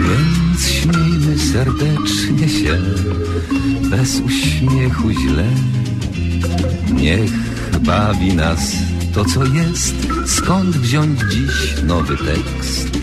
Więc śmiejmy serdecznie się Bez uśmiechu źle. Niech bawi nas to co jest. Skąd wziąć dziś nowy tekst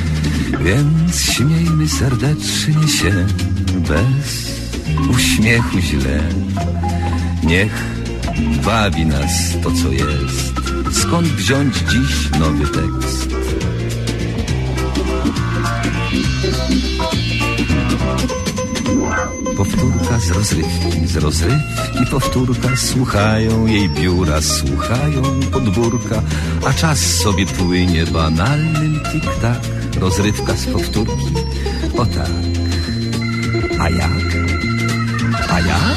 Więc śmiejmy serdecznie się bez uśmiechu źle. Niech bawi nas to, co jest. Skąd wziąć dziś nowy tekst? Powtórka z rozrywki, z rozrywki powtórka Słuchają jej biura, słuchają podwórka A czas sobie płynie banalnym tik-tak Rozrywka z powtórki, o tak A jak? A jak?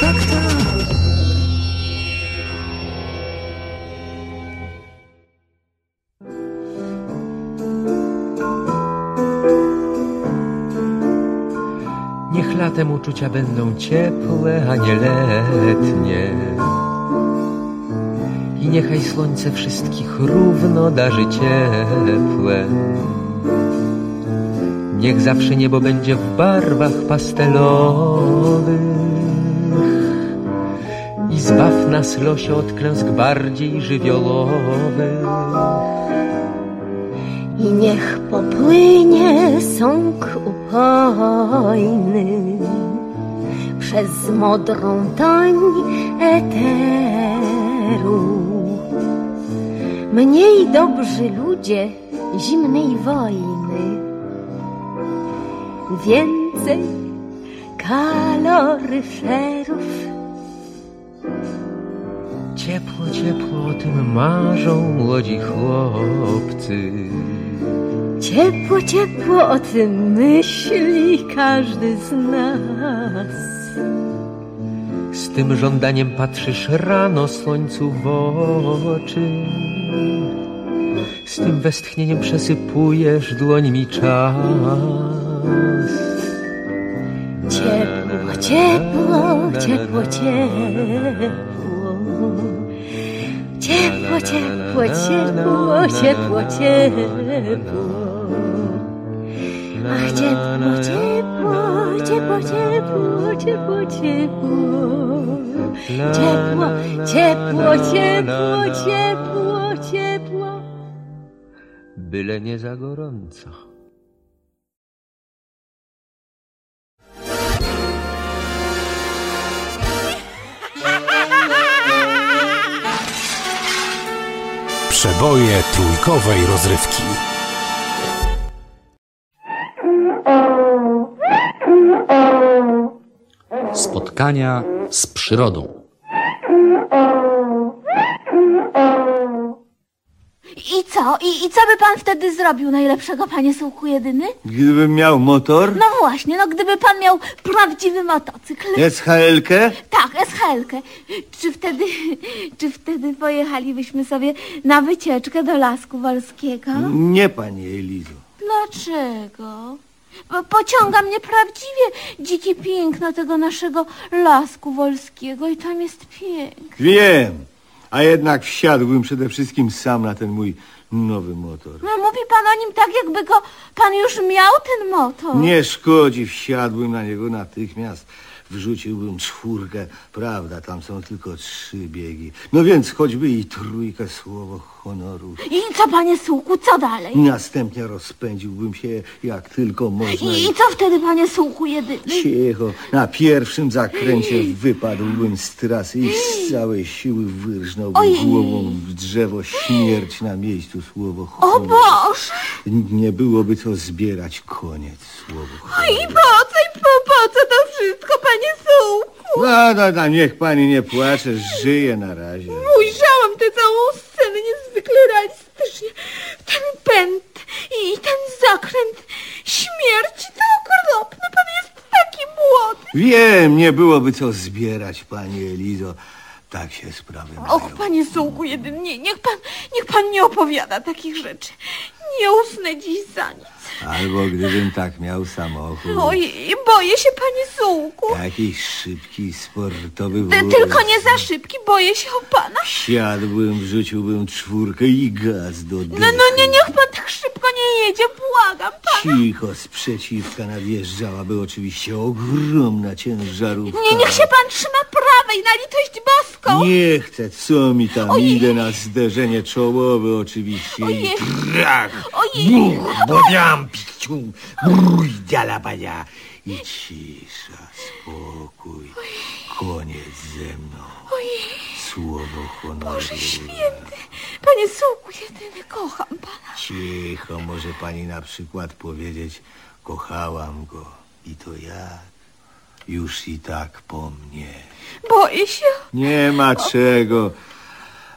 Tak, tak Niech latem uczucia będą ciepłe, a nie letnie. I niechaj słońce wszystkich równo darzy ciepłe. Niech zawsze niebo będzie w barwach pastelowych i zbaw nas losie od klęsk bardziej żywiołowych. I niech popłynie sąk upojny przez modrą toń eteru. Mniej dobrzy ludzie zimnej wojny, więcej kaloryferów. Ciepło, ciepło o tym marzą młodzi chłopcy. Ciepło, ciepło o tym myśli każdy z nas. Z tym żądaniem patrzysz rano słońcu w oczy. Z tym westchnieniem przesypujesz dłońmi czas. Ciepło, ciepło, ciepło, ciepło. Ciepło, ciepło, ciepło, ciepło, ciepło. Ach, ciepło, ciepło, ciepło, ciepło, ciepło, ciepło. Ciepło, ciepło, ciepło, ciepło, ciepło. Byle nie za gorąco. Przeboje trójkowej rozrywki. Spotkania z przyrodą. I co? I, I co by pan wtedy zrobił najlepszego, panie Sułku jedyny? Gdybym miał motor, No właśnie, no gdyby pan miał prawdziwy motocykl. SHL-kę, Tak, SHL-kę. Czy wtedy, czy wtedy pojechalibyśmy sobie na wycieczkę do Lasku Wolskiego? nie panie Elizo. Dlaczego? Pociąga mnie prawdziwie dzikie piękno tego naszego Lasku Wolskiego i tam jest piękno. Wiem, a jednak wsiadłbym przede wszystkim sam na ten mój nowy motor. No mówi pan o nim tak, jakby go pan już miał ten motor. Nie szkodzi, wsiadłbym na niego natychmiast. Wrzuciłbym czwórkę. Prawda, tam są tylko trzy biegi. No więc choćby i trójkę słowo honoru. I co, panie Sułku, co dalej? Następnie rozpędziłbym się jak tylko można. I, I co wtedy, panie Sułku jedyny? Cicho, na pierwszym zakręcie wypadłbym z trasy i z całej siły wyrżnąłbym Ojej. głową w drzewo śmierć na miejscu słowo O honoru. Boże! Nie byłoby co zbierać koniec słowo honoru. I po co, po, po co to wszystko, panie Sułku? No, no, no, niech pani nie płacze, żyje na razie. Ujrzałam tę całą scenę niezwykle realistycznie. Ten pęd i ten zakręt śmierci to okropne. Pan jest taki młody. Wiem, nie byłoby co zbierać, pani Elizo. Tak się sprawy mają. Och, panie Sułku jedynie, niech pan, niech pan nie opowiada takich rzeczy. Nie usnę dziś za nic. Albo gdybym tak miał samochód. Ojej, boję się, panie Sułku. Jakiś szybki, sportowy wóz. tylko nie za szybki, boję się o pana. Siadłbym, wrzuciłbym czwórkę i gaz do No, dychy. no nie, niech pan tak szybko nie jedzie, błagam pana. Cicho, sprzeciwka nadjeżdżałaby oczywiście ogromna ciężarówka. Nie, niech się pan trzyma prawej, na litość boską. Nie chcę, co mi tam, Ojej. idę na zderzenie czołowe oczywiście Ojej. i trach, Ojej. buch, bodiam, piciu, bruj, dzialabania i cisza, spokój, koniec ze mną, słowo honoru. Boże święty, panie Sułku jedyny, kocham pana. Cicho, może pani na przykład powiedzieć, kochałam go i to jak? Już i tak po mnie. Boję się. Nie ma czego.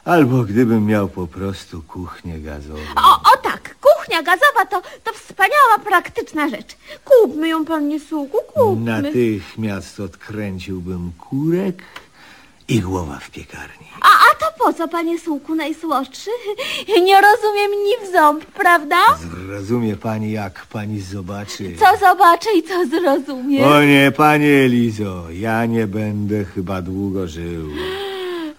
Albo gdybym miał po prostu kuchnię gazową. O, o tak, kuchnia gazowa to, to wspaniała, praktyczna rzecz. Kupmy ją, panie Sułku, kupmy. Natychmiast odkręciłbym kurek i głowa w piekarni. A, a to po co, panie Sułku, najsłodszy? Nie rozumiem ni w ząb, prawda? Zrozumie pani, jak pani zobaczy. Co zobaczę i co zrozumiem? O nie, panie Elizo, ja nie będę chyba długo żył.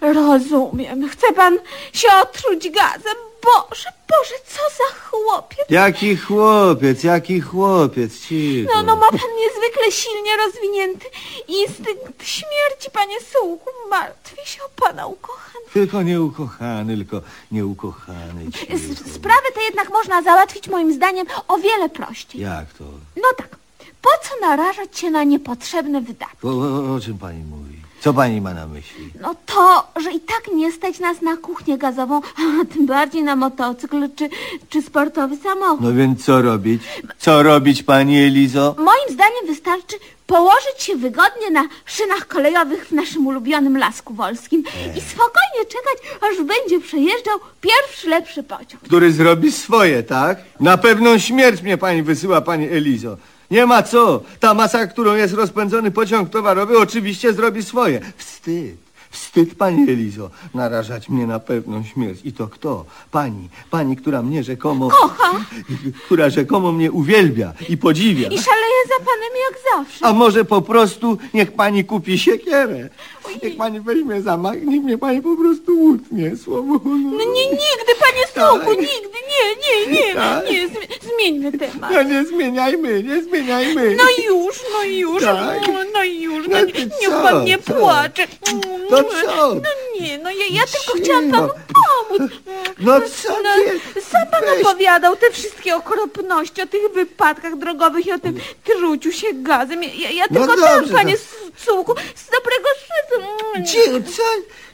Rozumiem. Chce pan się otruć gazem? Boże, Boże, co za chłopiec. Jaki chłopiec, jaki chłopiec, cicho. No, no ma pan niezwykle silnie rozwinięty instynkt śmierci, panie Sułku. Martwię się o pana ukochany. Tylko nieukochany, tylko nieukochany. cicho. S- Sprawę tę jednak można załatwić moim zdaniem o wiele prościej. Jak to? No tak, po co narażać się na niepotrzebne wydatki? O, o, o czym pani mówi? Co pani ma na myśli? No to, że i tak nie stać nas na kuchnię gazową, a tym bardziej na motocykl czy, czy sportowy samochód. No więc co robić? Co robić, pani Elizo? Moim zdaniem wystarczy położyć się wygodnie na szynach kolejowych w naszym ulubionym Lasku Wolskim i spokojnie czekać, aż będzie przejeżdżał pierwszy lepszy pociąg. Który zrobi swoje, tak? Na pewną śmierć mnie pani wysyła, pani Elizo. Nie ma co. Ta masa, którą jest rozpędzony pociąg towarowy, oczywiście zrobi swoje. Wstyd. Wstyd, pani Elizo, narażać mnie na pewną śmierć. I to kto? Pani. Pani, która mnie rzekomo... Kocha. Która rzekomo mnie uwielbia i podziwia. I szaleje za panem jak zawsze. A może po prostu niech pani kupi siekierę. Niech pani weźmie zamach, niech mnie pani po prostu utnie. Słowo. No nie, nigdy, panie Sułku, Tak. nigdy, nie, nie, nie, Tak. nie, zmi- zmieńmy temat. No nie zmieniajmy, nie zmieniajmy. No już, no już, Tak. no, no już, No no, niech co, pan nie co? płacze. Co? No nie, no ja, ja tylko chciałam panu pomóc. No co ty? Sam pan Weź. opowiadał te wszystkie okropności o tych wypadkach drogowych i o tym truciu się gazem. Ja, ja, No tylko dobrze, dam, panie Sułku, z dobrego serca. Cicho, co?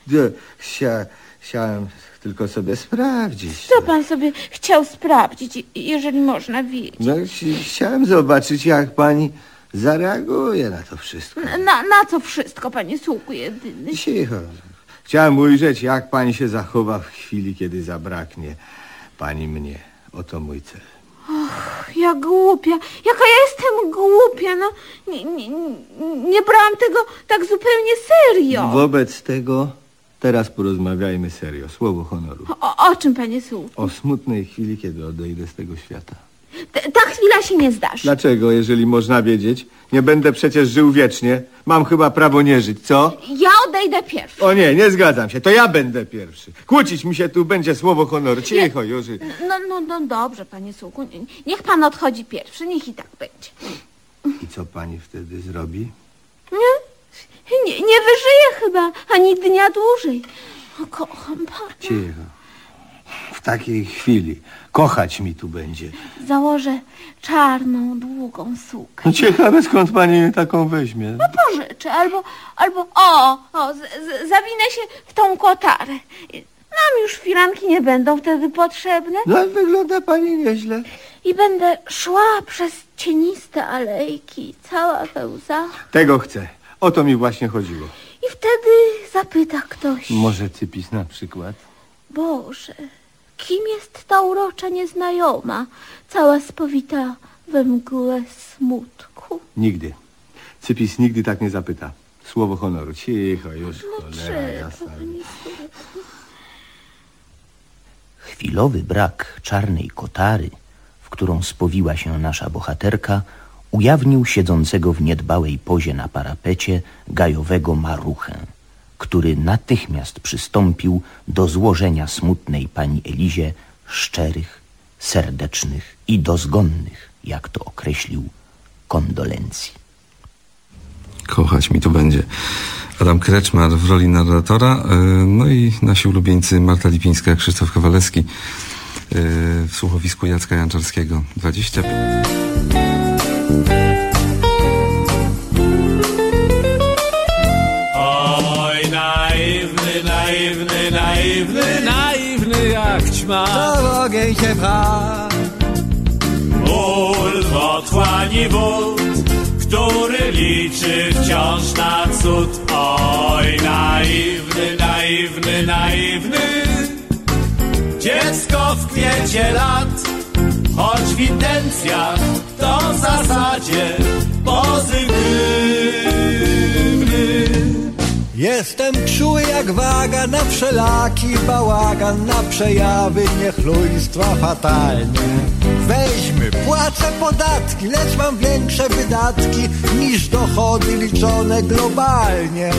No, Chcia, chciałem tylko sobie sprawdzić. Co pan sobie chciał sprawdzić, jeżeli można wiedzieć? No, chci- chciałem zobaczyć, jak pani zareaguje na to wszystko. Na, na co wszystko, panie Sułku jedyny? Cicho. Chciałem ujrzeć, jak pani się zachowa w chwili, kiedy zabraknie pani mnie. Oto mój cel. Ja głupia, jaka ja jestem głupia, no nie, nie, nie brałam tego tak zupełnie serio. Wobec tego teraz porozmawiajmy serio. Słowo honoru. O, o czym, panie Sułku? O smutnej chwili, kiedy odejdę z tego świata. T- Ta chwila się nie zdarzy. Dlaczego, jeżeli można wiedzieć? Nie będę przecież żył wiecznie. Mam chyba prawo nie żyć, co? Ja odejdę pierwszy. O nie, nie zgadzam się. To ja będę pierwszy. Kłócić mi się tu będzie słowo honoru. Cicho, Jurzy. No, no, no dobrze, panie Sułku, nie- niech pan odchodzi pierwszy, niech i tak będzie. I co pani wtedy zrobi? Nie? Nie, nie wyżyję chyba ani dnia dłużej. O, kocham pana. Cicho. W takiej chwili kochać mi tu będzie. Założę czarną, długą suknię. No ciekawe skąd pani taką weźmie. Pożyczę albo, albo, o, o, z, z, zawinę się w tą kotarę. Nam już firanki nie będą wtedy potrzebne. No ale wygląda pani nieźle. I będę szła przez cieniste alejki, cała we łzach. Tego chcę. O to mi właśnie chodziło. I wtedy zapyta ktoś, Może cypis na przykład? Boże, kim jest ta urocza nieznajoma, cała spowita we mgłę smutku? Nigdy. Cypis nigdy tak nie zapyta. Słowo honoru. Cicho już, cholera Dlaczego, jasna. Chwilowy brak czarnej kotary, w którą spowiła się nasza bohaterka, ujawnił siedzącego w niedbałej pozie na parapecie gajowego maruchę, który natychmiast przystąpił do złożenia smutnej pani Elizie szczerych, serdecznych i dozgonnych, jak to określił, kondolencji. Kochać mi tu będzie. Adam Kreczmar w roli narratora, e, no i nasi ulubieńcy Marta Lipińska, Krzysztof Kowalewski e, w słuchowisku Jacka Janczarskiego. 20. ogień się pcha. Ból w otchłani wód, który liczy wciąż na cud. Oj, naiwny, naiwny, naiwny, dziecko w kwiecie lat, choć w intencjach to w zasadzie pozytywny. Jestem czuły jak waga na wszelaki bałagan, na przejawy niechlujstwa fatalne. Weźmy, płacę podatki, lecz mam większe wydatki niż dochody liczone globalnie.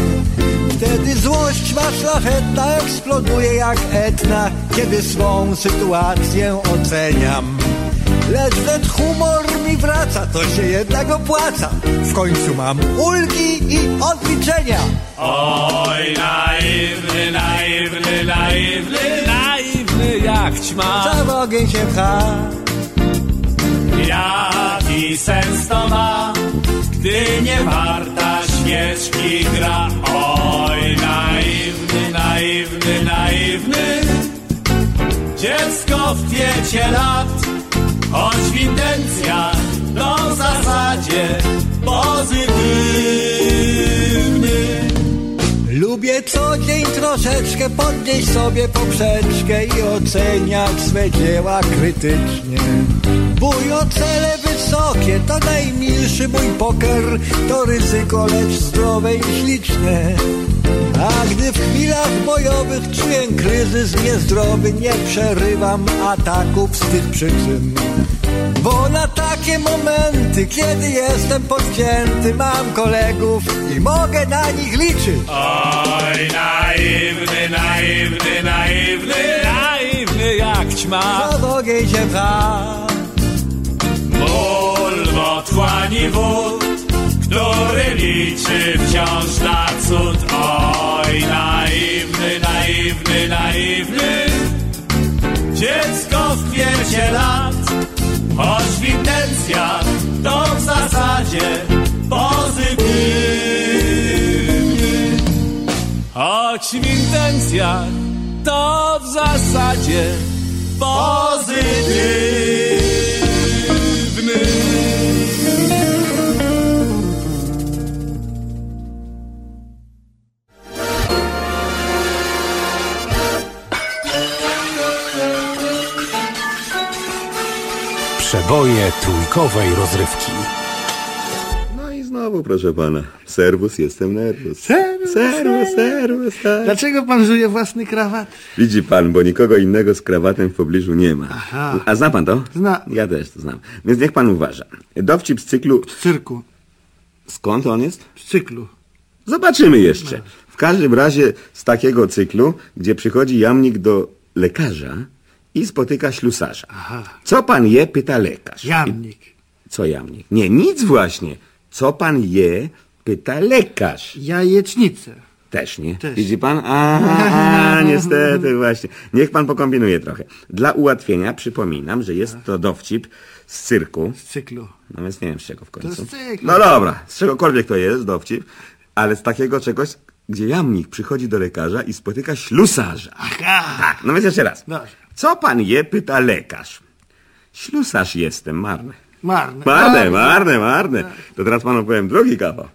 Wtedy złość ma szlachetna eksploduje jak etna, kiedy swą sytuację oceniam. Lecz wnet humor mi wraca, to się jednak opłaca. W końcu mam ulgi i odliczenia. Oj, naiwny, naiwny, naiwny, naiwny jak ćma. Za ogień się pcha. Jaki sens to ma, gdy nie warta świeczki gra? Oj, naiwny, naiwny, naiwny, dziecko w kwiecie lat, choć w intencjach to w zasadzie pozytywny. Lubię co dzień troszeczkę podnieść sobie poprzeczkę i oceniać swe dzieła krytycznie. Mój o cele wysokie to najmilszy mój poker, to ryzyko, lecz zdrowe i śliczne. A gdy w chwilach bojowych czuję kryzys niezdrowy, nie przerywam ataków z tych przyczyn. Bo na takie momenty, kiedy jestem podcięty, mam kolegów i mogę na nich liczyć. Oj, naiwny, naiwny, naiwny, naiwny jak ćma. Co w ogień się pcha. Ból w otchłani wód, który liczy wciąż na cud. Oj, naiwny, naiwny, naiwny, dziecko w kwiecie lat, choć w intencjach to w zasadzie pozytywny. Choć w intencjach to w zasadzie pozytywny. Przeboje trójkowej rozrywki. No i proszę pana, serwus, jestem nerwus. Serwus, serwus, serwus, tak. Dlaczego pan żuje własny krawat? Widzi pan, bo nikogo innego z krawatem w pobliżu nie ma. Aha. A zna pan to? Zna. Ja też to znam. Więc niech pan uważa. Dowcip z cyklu... Z cyrku, Skąd on jest? z cyklu. Zobaczymy jeszcze. W każdym razie z takiego cyklu, gdzie przychodzi jamnik do lekarza i spotyka ślusarza. Aha. Co pan je? Pyta lekarz. Jamnik. Co jamnik? Nie, nic właśnie. Co pan je? pyta lekarz. Jajecznicę. Też nie. Też. Widzi pan? A, a, niestety właśnie. Niech pan pokombinuje trochę. Dla ułatwienia przypominam, że jest to dowcip z cyrku. Z cyklu. No więc nie wiem z czego w końcu. z cyklu. No dobra, z czegokolwiek to jest dowcip, ale z takiego czegoś, gdzie jamnik przychodzi do lekarza i spotyka ślusarza. Aha. Tak, no więc jeszcze raz. Dobrze. Co pan je? Pyta lekarz. Ślusarz jestem, marny. Marne. Marne, marne, marne. To teraz panu powiem drugi kawał.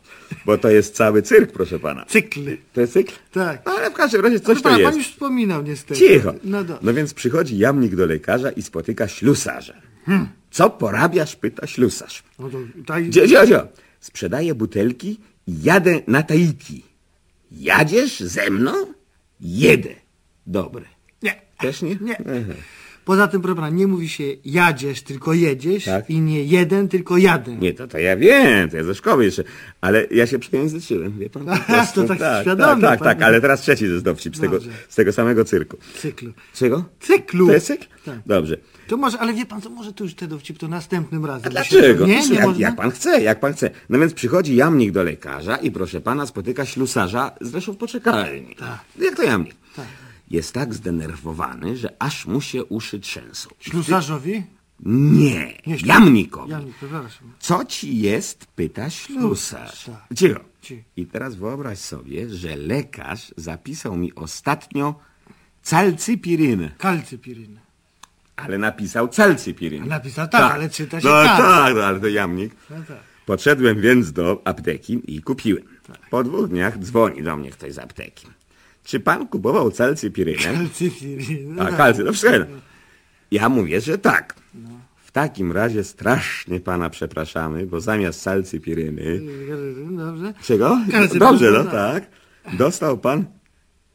Bo to jest cały cyrk, proszę pana. Cykly. To jest cykl? Tak. No, ale w każdym razie coś to jest. pan już wspominał niestety. Cicho. No dobrze. No więc przychodzi jamnik do lekarza i spotyka ślusarza. Hmm. Co porabiasz? Pyta ślusarz. No to. Gdzie, gdzie, gdzie? Sprzedaję butelki i jadę na Tahiti. Jadziesz ze mną? Jedę. Dobre. Nie. Też nie? Nie. Aha. Poza tym, proszę pana, nie mówi się jadziesz, tylko jedziesz Tak. i nie jeden, tylko jadę. Nie, to, to ja wiem, to ja ze szkoły jeszcze, ale ja się przejęzyczyłem, wie pan? po prostu. to tak tak, świadomie tak, tak, tak, ale teraz trzeci jest dowcip z tego, z tego samego cyrku. Cyklu. Czego? Cyklu. To jest cykl? Tak. Dobrze. To może, ale wie pan co, może tu już te dowcip to następnym razem. A dlaczego? Nie, nie jak, można? jak pan chce, jak pan chce. No więc przychodzi jamnik do lekarza i proszę pana spotyka ślusarza, zresztą w poczekalni. Tak. Jak to jamnik? Tak. Jest tak zdenerwowany, że aż mu się uszy trzęsą. Ślusarzowi? Nie, Nie, ślu- jamnikowi. Jamnik, przepraszam. Co ci jest? Pyta ślusarz. Tak. Cicho. Ci. I teraz wyobraź sobie, że lekarz zapisał mi ostatnio calcypirynę, Kalcypiryn. ale napisał calcypirynę. Napisał tak, ale czyta się no, tak. tak, no, ale to jamnik. No tak. Podszedłem więc do apteki i kupiłem. Po dwóch dniach dzwoni do mnie ktoś z apteki. Czy pan kupował calcypirynę? Kalcypiryn. No A, tak. kalcy, no wszystko jedno. Ja mówię, że tak. W takim razie strasznie pana przepraszamy, bo zamiast calcypiryny... Dobrze. Czego? Kalcypirynę, Dobrze, no tak. tak. Dostał pan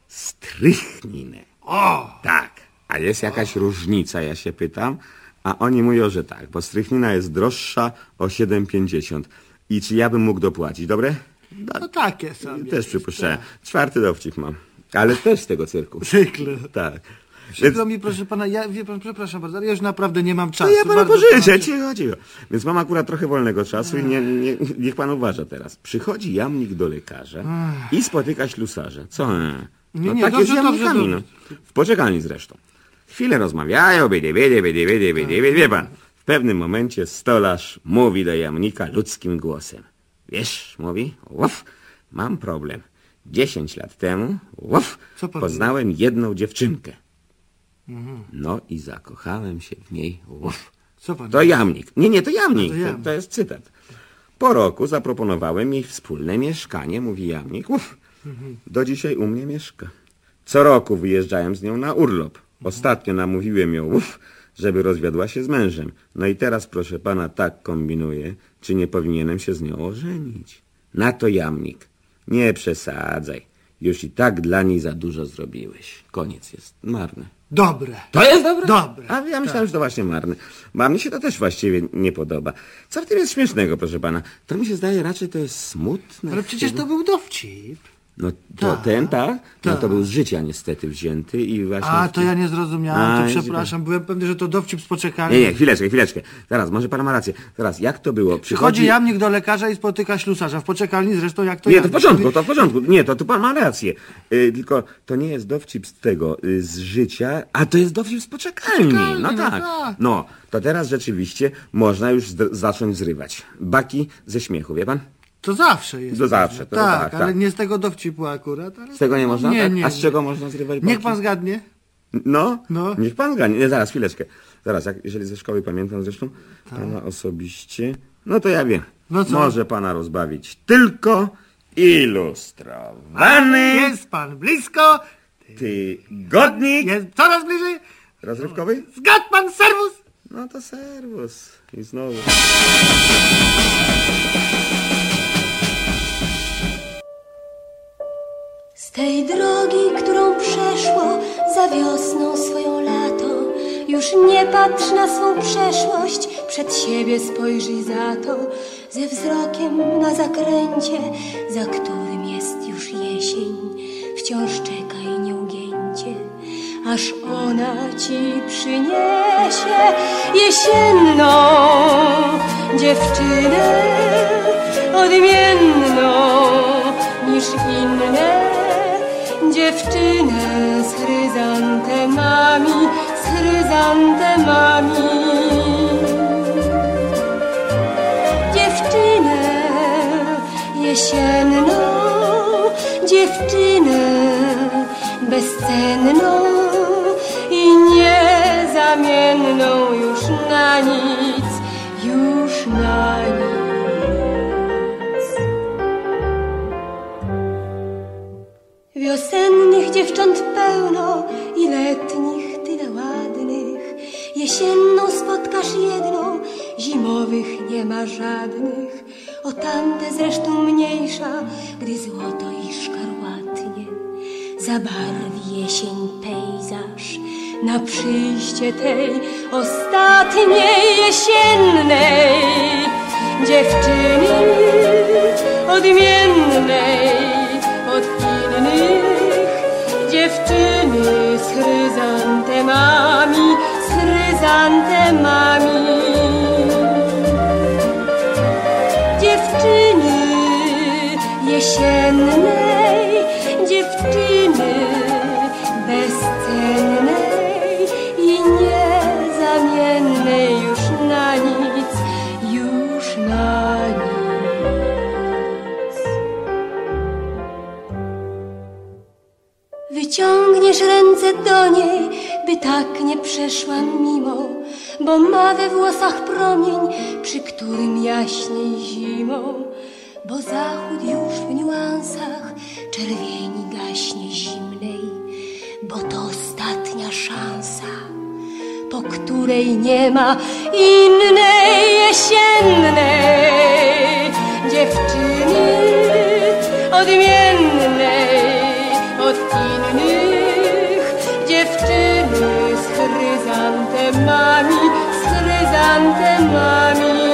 strychninę. O! Tak. A jest jakaś różnica, ja się pytam. A oni mówią, że tak, bo strychnina jest droższa o 7,50. I czy ja bym mógł dopłacić, dobre? No takie sobie. Też przypuszczałem. Czwarty dowcip mam. Ale też z tego cyrku. Cyklu. Tak. Przykro mi, proszę pana, ja wie pan, przepraszam bardzo, ale ja już naprawdę nie mam To czasu. ja pana pożyczę, cicho, cicho. Więc mam akurat trochę wolnego czasu i nie, nie, niech pan uważa teraz. Przychodzi jamnik do lekarza i spotyka ślusarza. Co? e? Nie, No nie, tak dobrze, jest dobrze, dobrze. no. W poczekalni zresztą. Chwilę rozmawiają, biedy, biedy, biedy, biedy, biedy, biedy, wie pan. W pewnym momencie stolarz mówi do jamnika ludzkim głosem. Wiesz, mówi, uf, mam problem. Dziesięć lat temu, uf, poznałem jedną dziewczynkę. Mhm. No i zakochałem się w niej, uf. To jamnik. Nie, nie, to jamnik. To To, jamnik. to jest cytat. Po roku zaproponowałem jej wspólne mieszkanie, mówi jamnik. Uf, Mhm. do dzisiaj u mnie mieszka. Co roku wyjeżdżałem z nią na urlop. Ostatnio namówiłem ją, uf, żeby rozwiodła się z mężem. No i teraz, proszę pana, tak kombinuję, czy nie powinienem się z nią ożenić. Na to jamnik. Nie przesadzaj. Już i tak dla niej za dużo zrobiłeś. Koniec jest. Marne. Dobre. To jest dobre? Dobre. A ja myślałem, że to właśnie marne. Bo mnie się to też właściwie nie podoba. Co w tym jest śmiesznego, proszę pana? To mi się zdaje raczej to jest smutne. Ale przecież to był dowcip. No to Tak. ten, tak? No Tak. to był z życia niestety wzięty i właśnie... A, to ja nie zrozumiałem, to przepraszam, byłem pewny, że to dowcip z poczekalni. Nie, nie, chwileczkę, chwileczkę. Zaraz, może pan ma rację. Zaraz, jak to było? Przychodzi jamnik do lekarza i spotyka ślusarza. W poczekalni zresztą jak to Nie, to w porządku, to w porządku. Nie, to tu pan ma rację. Y, tylko to nie jest dowcip z tego, y, z życia, a to jest dowcip z poczekalni. Poczekalni, No no tak. tak. No, to teraz rzeczywiście można już zacząć zrywać. Baki ze śmiechu, wie pan? To zawsze jest. To zawsze, to tak, tak, ale tak. nie z tego dowcipu akurat. Ale Z tego nie można? Nie, tak? nie. A z nie. czego można zrywać Niech baki? pan zgadnie. No, No. niech pan zgadnie. Nie, zaraz, chwileczkę. Zaraz, jak, jeżeli ze szkoły pamiętam zresztą, Tak. pana osobiście, no to ja wiem. No co? Może pana rozbawić tylko ilustrowany Jest pan blisko. tygodnik Jest coraz bliżej. rozrywkowy. Zgadł pan serwus. No to serwus. I znowu. Tej drogi, którą przeszło za wiosną swoją lato, już nie patrz na swą przeszłość, przed siebie spojrzyj za to, ze wzrokiem na zakręcie, za którym jest już jesień. Wciąż czekaj nieugięcie, aż ona ci przyniesie jesienną dziewczynę odmienną niż inne. Dziewczynę z chryzantemami, z chryzantemami. Dziewczynę jesienną, dziewczynę bezcenną i niezamienną już na nic, już na nic. Dziewcząt pełno i letnich tyle ładnych. Jesienną spotkasz jedną, zimowych nie ma żadnych. O tamte zresztą mniejsza, gdy złoto i szkarłatnie zabarwi jesień pejzaż na przyjście tej ostatniej jesiennej dziewczyny odmiennej Wyciągniesz ręce do niej, by tak nie przeszła mimo, bo ma we włosach promień, przy którym jaśniej zimą, bo zachód już w niuansach czerwieni gaśnie zimnej, bo to ostatnia szansa, po której nie ma innej jesiennej. Dziewczyny odmiennej chryzantemami, z chryzantemami.